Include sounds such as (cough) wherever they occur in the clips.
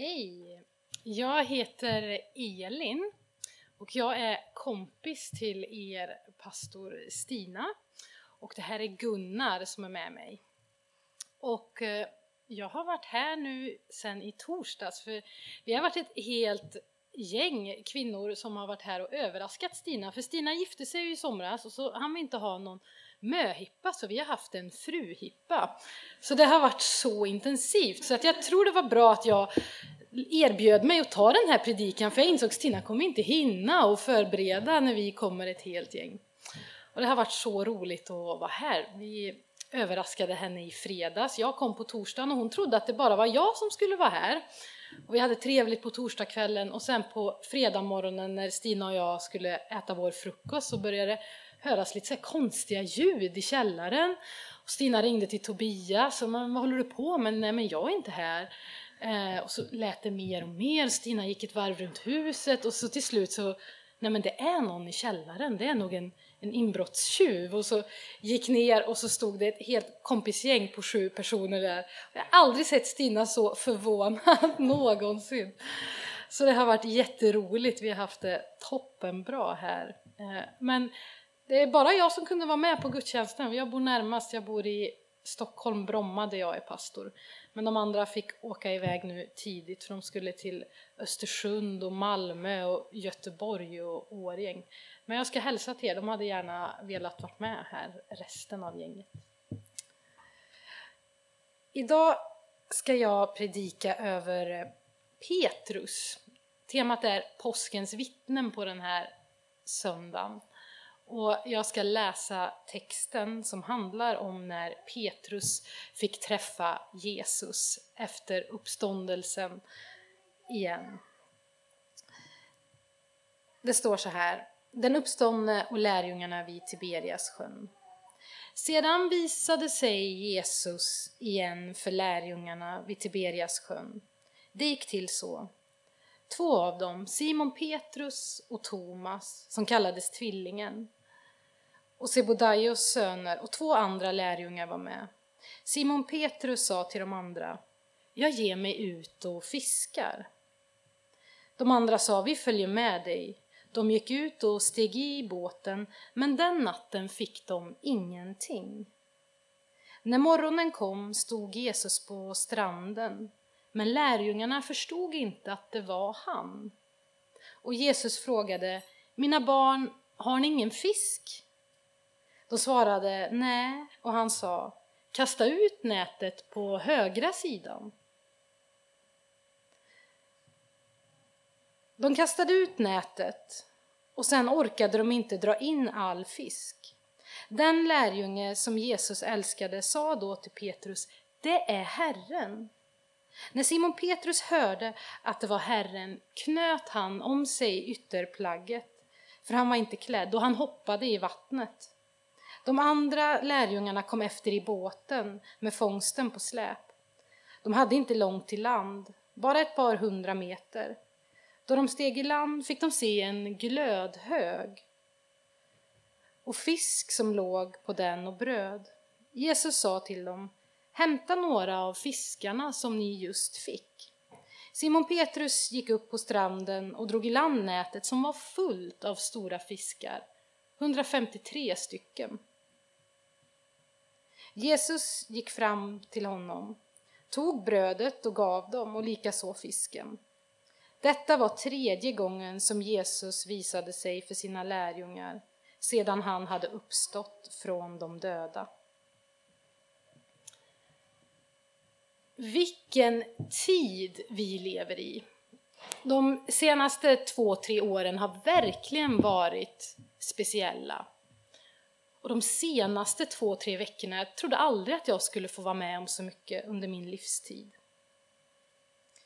Hej! Jag heter Elin och jag är kompis till er pastor Stina och det här är Gunnar som är med mig. Och eh, jag har varit här nu sedan i torsdags för vi har varit ett helt gäng kvinnor som har varit här och överraskat Stina för Stina gifte sig ju i somras och så hann vill inte ha någon möhippa så vi har haft en fruhippa. Så det har varit så intensivt så att jag tror det var bra att jag erbjöd mig att ta den här predikan för jag insåg att Stina kommer inte hinna och förbereda när vi kommer ett helt gäng. Och det har varit så roligt att vara här. Vi överraskade henne i fredags. Jag kom på torsdagen och hon trodde att det bara var jag som skulle vara här. Och vi hade trevligt på torsdagskvällen och sen på fredagsmorgonen när Stina och jag skulle äta vår frukost så började det höras lite så konstiga ljud i källaren. Och Stina ringde till Tobias och man, vad håller du på med? Nej men jag är inte här. Eh, och så lät det mer och mer, Stina gick ett varv runt huset och så till slut så, nej men det är någon i källaren, det är nog en, en inbrottstjuv. Och så gick ner och så stod det ett helt kompisgäng på sju personer där. Jag har aldrig sett Stina så förvånad (laughs) någonsin. Så det har varit jätteroligt, vi har haft det toppenbra här. Eh, men det är bara jag som kunde vara med på gudstjänsten. Jag bor närmast, jag bor i Stockholm, Bromma där jag är pastor. Men de andra fick åka iväg nu tidigt för de skulle till Östersund och Malmö och Göteborg och Årjäng. Men jag ska hälsa till er, de hade gärna velat vara med här, resten av gänget. Idag ska jag predika över Petrus. Temat är påskens vittnen på den här söndagen. Och jag ska läsa texten som handlar om när Petrus fick träffa Jesus efter uppståndelsen igen. Det står så här. Den uppståndne och lärjungarna vid Tiberias sjön. Sedan visade sig Jesus igen för lärjungarna vid Tiberias sjön. Det gick till så. Två av dem, Simon Petrus och Thomas, som kallades Tvillingen, och Sebodaios söner och två andra lärjungar var med. Simon Petrus sa till de andra, jag ger mig ut och fiskar. De andra sa, vi följer med dig. De gick ut och steg i båten, men den natten fick de ingenting. När morgonen kom stod Jesus på stranden, men lärjungarna förstod inte att det var han. Och Jesus frågade, mina barn, har ni ingen fisk? De svarade nej och han sa kasta ut nätet på högra sidan. De kastade ut nätet och sen orkade de inte dra in all fisk. Den lärjunge som Jesus älskade sa då till Petrus, det är Herren. När Simon Petrus hörde att det var Herren knöt han om sig ytterplagget, för han var inte klädd, och han hoppade i vattnet. De andra lärjungarna kom efter i båten med fångsten på släp. De hade inte långt till land, bara ett par hundra meter. Då de steg i land fick de se en glödhög och fisk som låg på den och bröd. Jesus sa till dem, hämta några av fiskarna som ni just fick. Simon Petrus gick upp på stranden och drog i land nätet som var fullt av stora fiskar, 153 stycken. Jesus gick fram till honom, tog brödet och gav dem och likaså fisken. Detta var tredje gången som Jesus visade sig för sina lärjungar sedan han hade uppstått från de döda. Vilken tid vi lever i! De senaste två, tre åren har verkligen varit speciella. Och de senaste två, tre veckorna, jag trodde aldrig att jag skulle få vara med om så mycket under min livstid.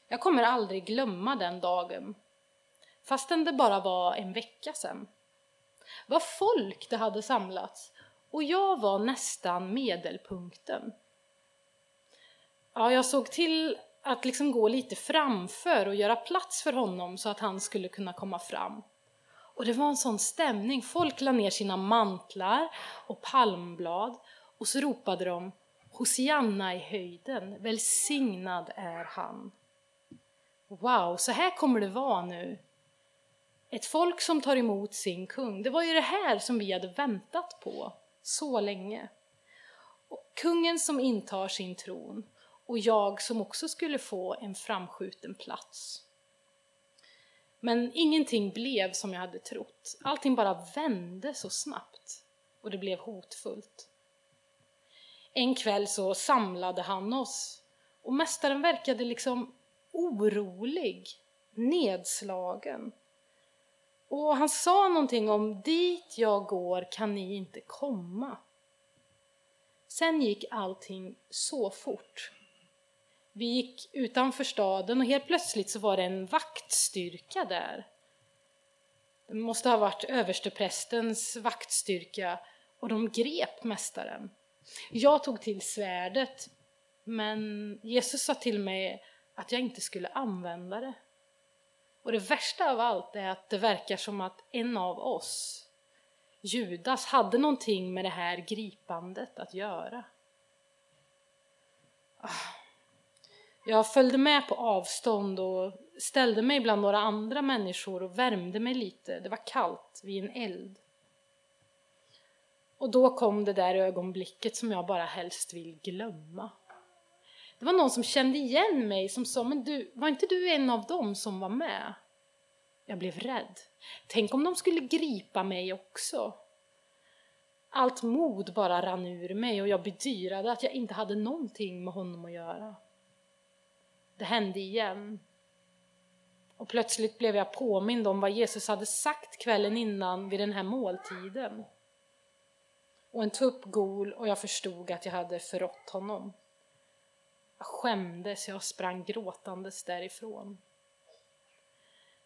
Jag kommer aldrig glömma den dagen, fastän det bara var en vecka sedan. Vad folk det hade samlats och jag var nästan medelpunkten. Ja, jag såg till att liksom gå lite framför och göra plats för honom så att han skulle kunna komma fram. Och det var en sån stämning. Folk la ner sina mantlar och palmblad och så ropade de Hosianna i höjden, välsignad är han. wow, så här kommer det vara nu. Ett folk som tar emot sin kung. Det var ju det här som vi hade väntat på så länge. Och kungen som intar sin tron och jag som också skulle få en framskjuten plats. Men ingenting blev som jag hade trott. Allting bara vände så snabbt och det blev hotfullt. En kväll så samlade han oss och mästaren verkade liksom orolig, nedslagen. Och han sa någonting om dit jag går kan ni inte komma. Sen gick allting så fort. Vi gick utanför staden och helt plötsligt så var det en vaktstyrka där. Det måste ha varit översteprästens vaktstyrka och de grep mästaren. Jag tog till svärdet, men Jesus sa till mig att jag inte skulle använda det. Och det värsta av allt är att det verkar som att en av oss, Judas, hade någonting med det här gripandet att göra. Ah. Jag följde med på avstånd och ställde mig bland några andra människor och värmde mig lite. Det var kallt vid en eld. Och då kom det där ögonblicket som jag bara helst vill glömma. Det var någon som kände igen mig som sa, men du, var inte du en av dem som var med? Jag blev rädd. Tänk om de skulle gripa mig också? Allt mod bara rann ur mig och jag bedyrade att jag inte hade någonting med honom att göra. Det hände igen. Och plötsligt blev jag påmind om vad Jesus hade sagt kvällen innan vid den här måltiden. Och en tupp gol och jag förstod att jag hade förrått honom. Jag skämdes, jag sprang gråtandes därifrån.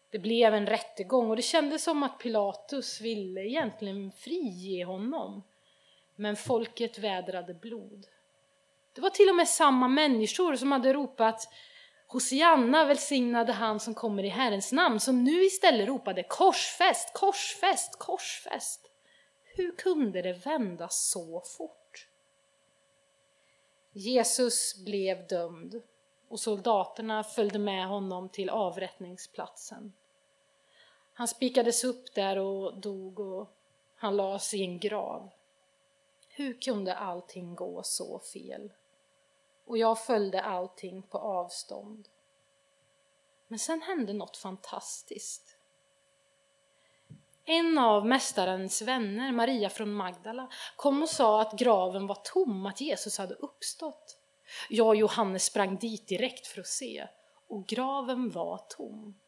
Det blev en rättegång och det kändes som att Pilatus ville egentligen frige honom. Men folket vädrade blod. Det var till och med samma människor som hade ropat Hosianna välsignade han som kommer i Herrens namn, som nu istället ropade korsfäst, korsfäst, korsfäst. Hur kunde det vända så fort? Jesus blev dömd och soldaterna följde med honom till avrättningsplatsen. Han spikades upp där och dog och han lades i en grav. Hur kunde allting gå så fel? Och jag följde allting på avstånd. Men sen hände något fantastiskt. En av mästarens vänner, Maria från Magdala, kom och sa att graven var tom, att Jesus hade uppstått. Jag och Johannes sprang dit direkt för att se och graven var tom.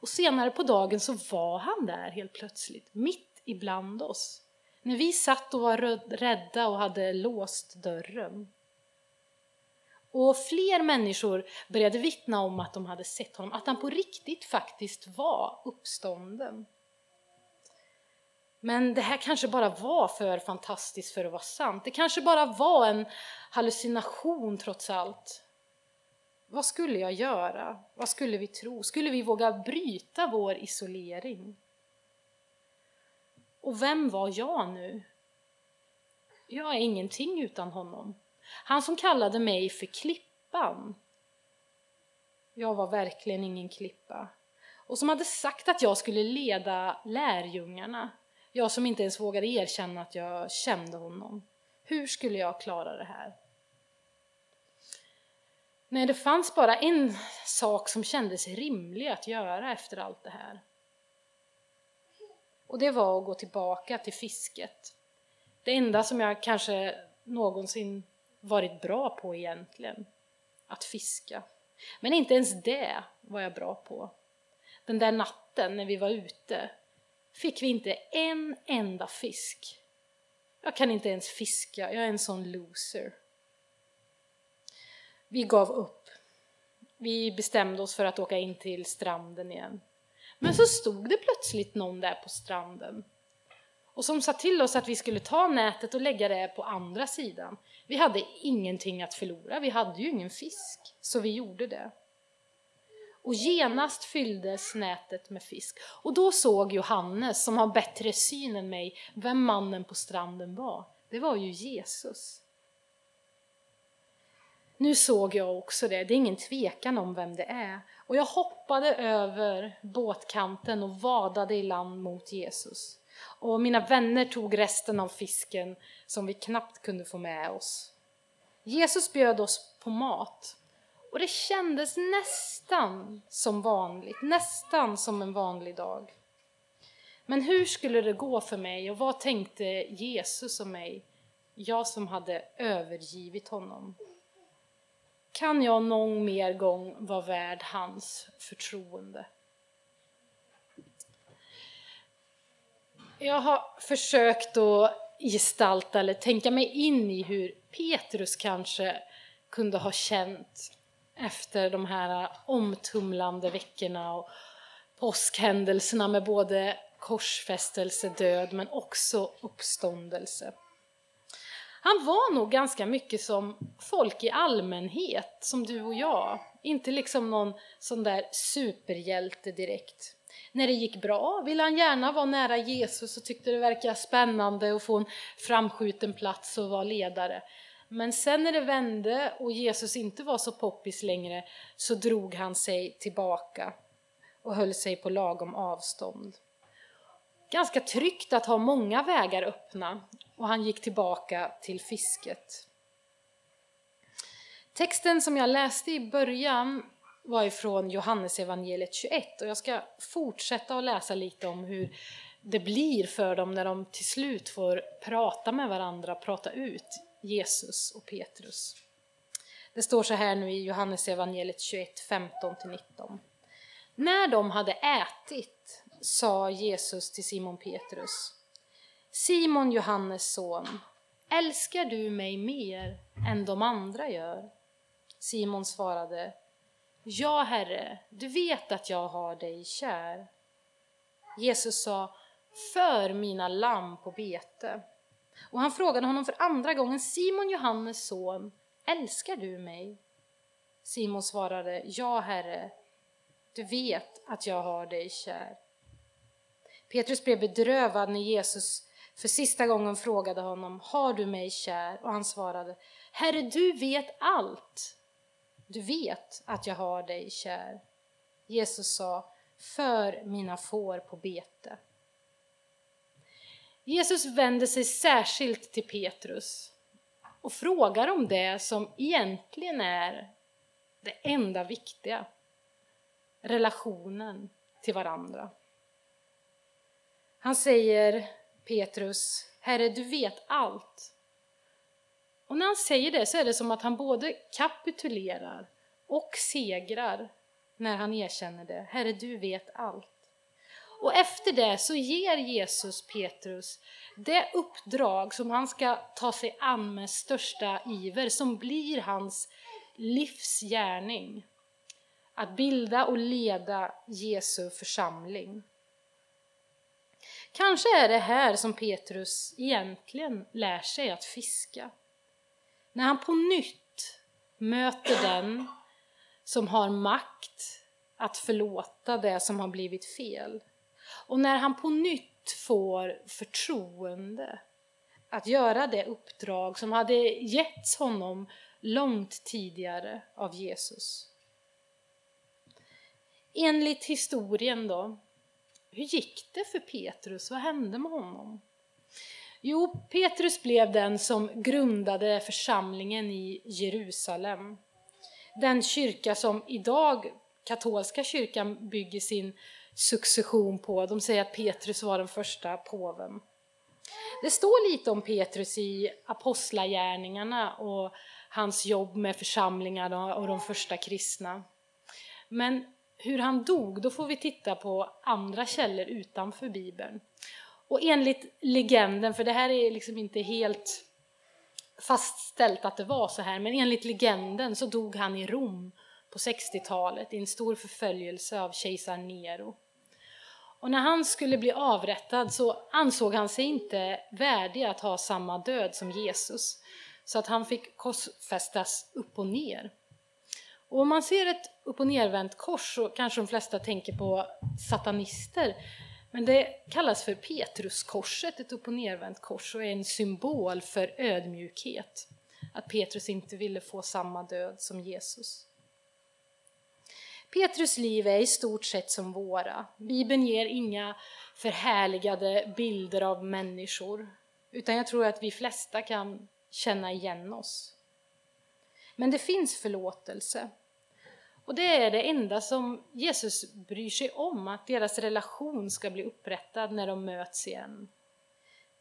Och senare på dagen så var han där helt plötsligt, mitt ibland oss. När vi satt och var rädda och hade låst dörren. Och fler människor började vittna om att de hade sett honom, att han på riktigt faktiskt var uppstånden. Men det här kanske bara var för fantastiskt för att vara sant. Det kanske bara var en hallucination trots allt. Vad skulle jag göra? Vad skulle vi tro? Skulle vi våga bryta vår isolering? Och vem var jag nu? Jag är ingenting utan honom. Han som kallade mig för Klippan. Jag var verkligen ingen klippa. Och som hade sagt att jag skulle leda lärjungarna. Jag som inte ens vågade erkänna att jag kände honom. Hur skulle jag klara det här? Nej, det fanns bara en sak som kändes rimlig att göra efter allt det här. Och det var att gå tillbaka till fisket. Det enda som jag kanske någonsin varit bra på egentligen. Att fiska. Men inte ens det var jag bra på. Den där natten när vi var ute fick vi inte en enda fisk. Jag kan inte ens fiska, jag är en sån loser. Vi gav upp. Vi bestämde oss för att åka in till stranden igen. Men så stod det plötsligt någon där på stranden och som sa till oss att vi skulle ta nätet och lägga det på andra sidan. Vi hade ingenting att förlora, vi hade ju ingen fisk, så vi gjorde det. Och genast fylldes nätet med fisk. Och då såg Johannes, som har bättre syn än mig, vem mannen på stranden var. Det var ju Jesus. Nu såg jag också det, det är ingen tvekan om vem det är. Och jag hoppade över båtkanten och vadade i land mot Jesus. Och mina vänner tog resten av fisken som vi knappt kunde få med oss. Jesus bjöd oss på mat och det kändes nästan som vanligt, nästan som en vanlig dag. Men hur skulle det gå för mig och vad tänkte Jesus om mig, jag som hade övergivit honom? Kan jag någon mer gång vara värd hans förtroende? Jag har försökt att gestalta eller tänka mig in i hur Petrus kanske kunde ha känt efter de här omtumlande veckorna och påskhändelserna med både korsfästelse, död men också uppståndelse. Han var nog ganska mycket som folk i allmänhet, som du och jag. Inte liksom någon sån där superhjälte direkt. När det gick bra ville han gärna vara nära Jesus och tyckte det verkade spännande att få en framskjuten plats och vara ledare. Men sen när det vände och Jesus inte var så poppis längre så drog han sig tillbaka och höll sig på lagom avstånd. Ganska tryggt att ha många vägar öppna och han gick tillbaka till fisket. Texten som jag läste i början var ifrån Johannesevangeliet 21 och jag ska fortsätta att läsa lite om hur det blir för dem när de till slut får prata med varandra, prata ut Jesus och Petrus. Det står så här nu i Johannesevangeliet 21, 15-19. När de hade ätit sa Jesus till Simon Petrus Simon Johannes son, älskar du mig mer än de andra gör? Simon svarade Ja, Herre, du vet att jag har dig kär. Jesus sa För mina lamm på bete. Och han frågade honom för andra gången Simon Johannes son, älskar du mig? Simon svarade Ja, Herre, du vet att jag har dig kär. Petrus blev bedrövad när Jesus för sista gången frågade honom, har du mig kär? Och han svarade, Herre, du vet allt. Du vet att jag har dig kär. Jesus sa, för mina får på bete. Jesus vänder sig särskilt till Petrus och frågar om det som egentligen är det enda viktiga, relationen till varandra. Han säger Petrus, Herre, du vet allt. Och när han säger det så är det som att han både kapitulerar och segrar när han erkänner det. Herre, du vet allt. Och efter det så ger Jesus Petrus det uppdrag som han ska ta sig an med största iver, som blir hans livsgärning. Att bilda och leda Jesu församling. Kanske är det här som Petrus egentligen lär sig att fiska. När han på nytt möter den som har makt att förlåta det som har blivit fel. Och när han på nytt får förtroende att göra det uppdrag som hade getts honom långt tidigare av Jesus. Enligt historien då hur gick det för Petrus? Vad hände med honom? Jo, Petrus blev den som grundade församlingen i Jerusalem. Den kyrka som idag katolska kyrkan bygger sin succession på. De säger att Petrus var den första påven. Det står lite om Petrus i Apostlagärningarna och hans jobb med församlingarna och de första kristna. Men hur han dog, då får vi titta på andra källor utanför Bibeln. Och enligt legenden, för det här är liksom inte helt fastställt att det var så här, men enligt legenden så dog han i Rom på 60-talet i en stor förföljelse av kejsar Nero. Och när han skulle bli avrättad så ansåg han sig inte värdig att ha samma död som Jesus, så att han fick korsfästas upp och ner. Och om man ser ett upp och nervänt kors så kanske de flesta tänker på satanister. Men det kallas för Petruskorset, ett upp och nervänt kors, och är en symbol för ödmjukhet. att Petrus inte ville få samma död som Jesus. Petrus liv är i stort sett som våra. Bibeln ger inga förhärligade bilder av människor, utan jag tror att vi flesta kan känna igen oss. Men det finns förlåtelse. Och det är det enda som Jesus bryr sig om, att deras relation ska bli upprättad när de möts igen.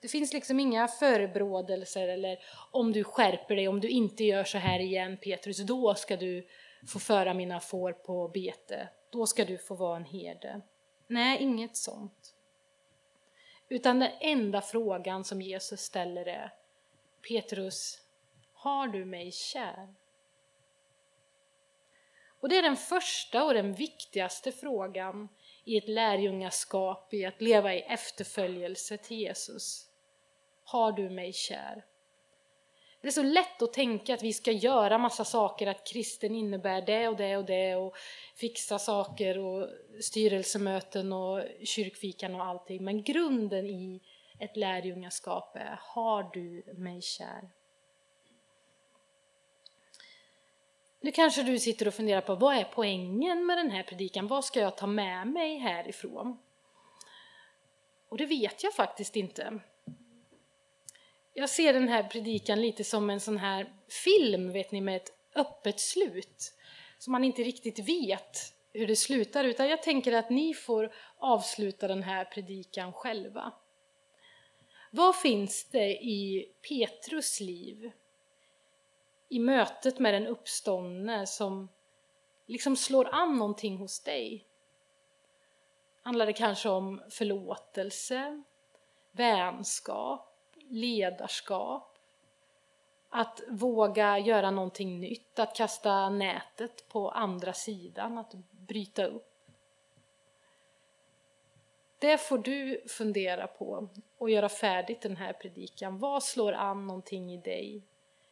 Det finns liksom inga förebrådelser eller om du skärper dig, om du inte gör så här igen Petrus, då ska du få föra mina får på bete, då ska du få vara en herde. Nej, inget sånt. Utan den enda frågan som Jesus ställer är Petrus, har du mig kär? Och det är den första och den viktigaste frågan i ett lärjungaskap, i att leva i efterföljelse till Jesus. Har du mig kär? Det är så lätt att tänka att vi ska göra massa saker, att kristen innebär det och det och det och fixa saker och styrelsemöten och kyrkfikan och allting. Men grunden i ett lärjungaskap är, har du mig kär? Nu kanske du sitter och funderar på vad är poängen med den här predikan? Vad ska jag ta med mig härifrån? Och det vet jag faktiskt inte. Jag ser den här predikan lite som en sån här film, vet ni, med ett öppet slut. Så man inte riktigt vet hur det slutar, utan jag tänker att ni får avsluta den här predikan själva. Vad finns det i Petrus liv i mötet med den uppståndne som liksom slår an någonting hos dig? Handlar det kanske om förlåtelse, vänskap, ledarskap, att våga göra någonting nytt, att kasta nätet på andra sidan, att bryta upp. Det får du fundera på och göra färdigt den här predikan. Vad slår an någonting i dig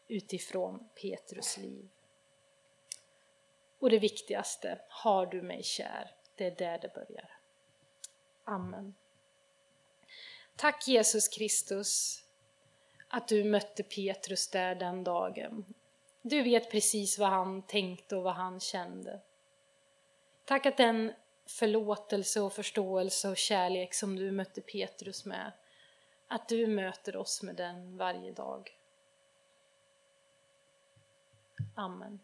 utifrån Petrus liv. Och det viktigaste, har du mig kär? Det är där det börjar. Amen. Tack Jesus Kristus att du mötte Petrus där den dagen. Du vet precis vad han tänkte och vad han kände. Tack att den förlåtelse och förståelse och kärlek som du mötte Petrus med, att du möter oss med den varje dag. Amen.